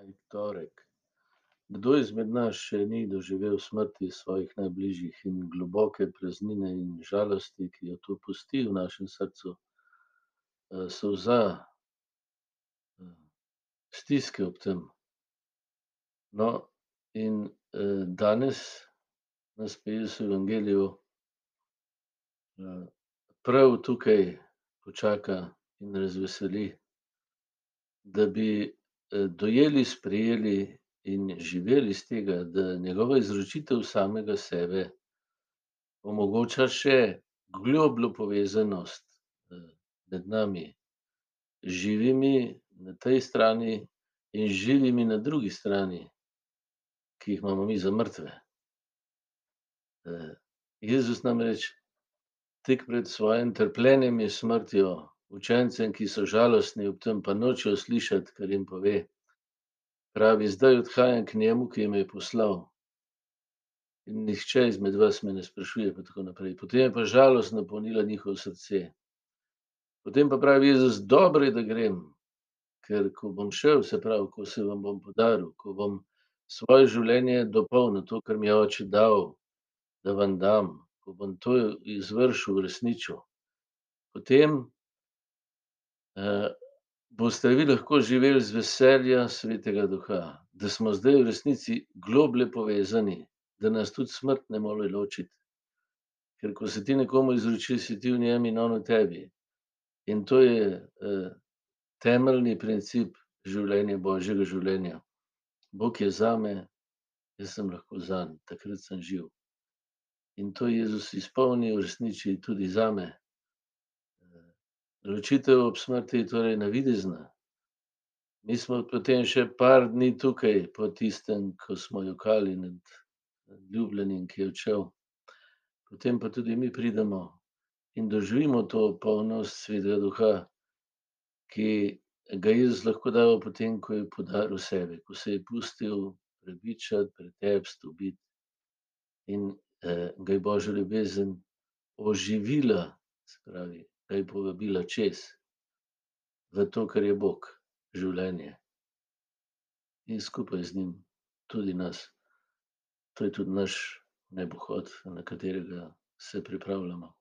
Maj torek. Kdo izmed nas še ni doživel smrti svojih najbližjih in globoke praznine in žalosti, ki jo to pusti v našem srcu? solza, stiske ob tem. No, in, danes nas Jezus v evangeliju, prav tukaj počaka in razveseli, da bi, dojeli, sprejeli in živeli iz tega, da njegova izročitev samega sebe omogoča še globljo povezanost, med nami, živimi na tej strani in živimi na drugi strani, ki jih imamo mi za mrtve. Jezus namreč tik pred svojim trpljenjem in smrtjo učencem, ki so žalostni ob tem, pa nočejo slišati, kar jim pove, pravi: "Zdaj odhajam k njemu, ki me je poslal, in nihče izmed vas me ne sprašuje," pa tako naprej. Potem je pa žalost napolnila njihovo srce. Potem pa pravi Jezus: "Dobro je, da grem, ker ko bom šel, se pravi, ko se vam bom podaril, ko bom svoje življenje dopolnil, to, kar mi je oče dal, da vam dam, ko bom to izvršil, uresničil, potem, boste vi lahko živeli z veselja svetega duha, da smo zdaj v resnici globlje povezani, da nas tudi smrt ne more ločiti. Ker ko se ti nekomu izročiš, si ti v njem in on v tebi. In to je, temeljni princip življenja, božjega življenja. Bog je zame, jaz sem lahko zanj, takrat sem živ. In to Jezus izpolni, uresniči tudi zame. Ločitev ob smrti je torej navidezna. Mi smo potem še par dni tukaj po tistem, ko smo jokali nad ljubljenim, ki je odšel. Potem pa tudi mi pridemo in doživimo to polnost svetega duha, ki ga Jezus lahko da potem, ko je podaril sebe, ko se je pustil prepričati, pretepsti, ubiti in, ga je božja ljubezen oživila, se pravi, da je povabila čez v to, kar je Bog, življenje. In skupaj z njim tudi nas. To je tudi naš nebohod, na katerega se pripravljamo.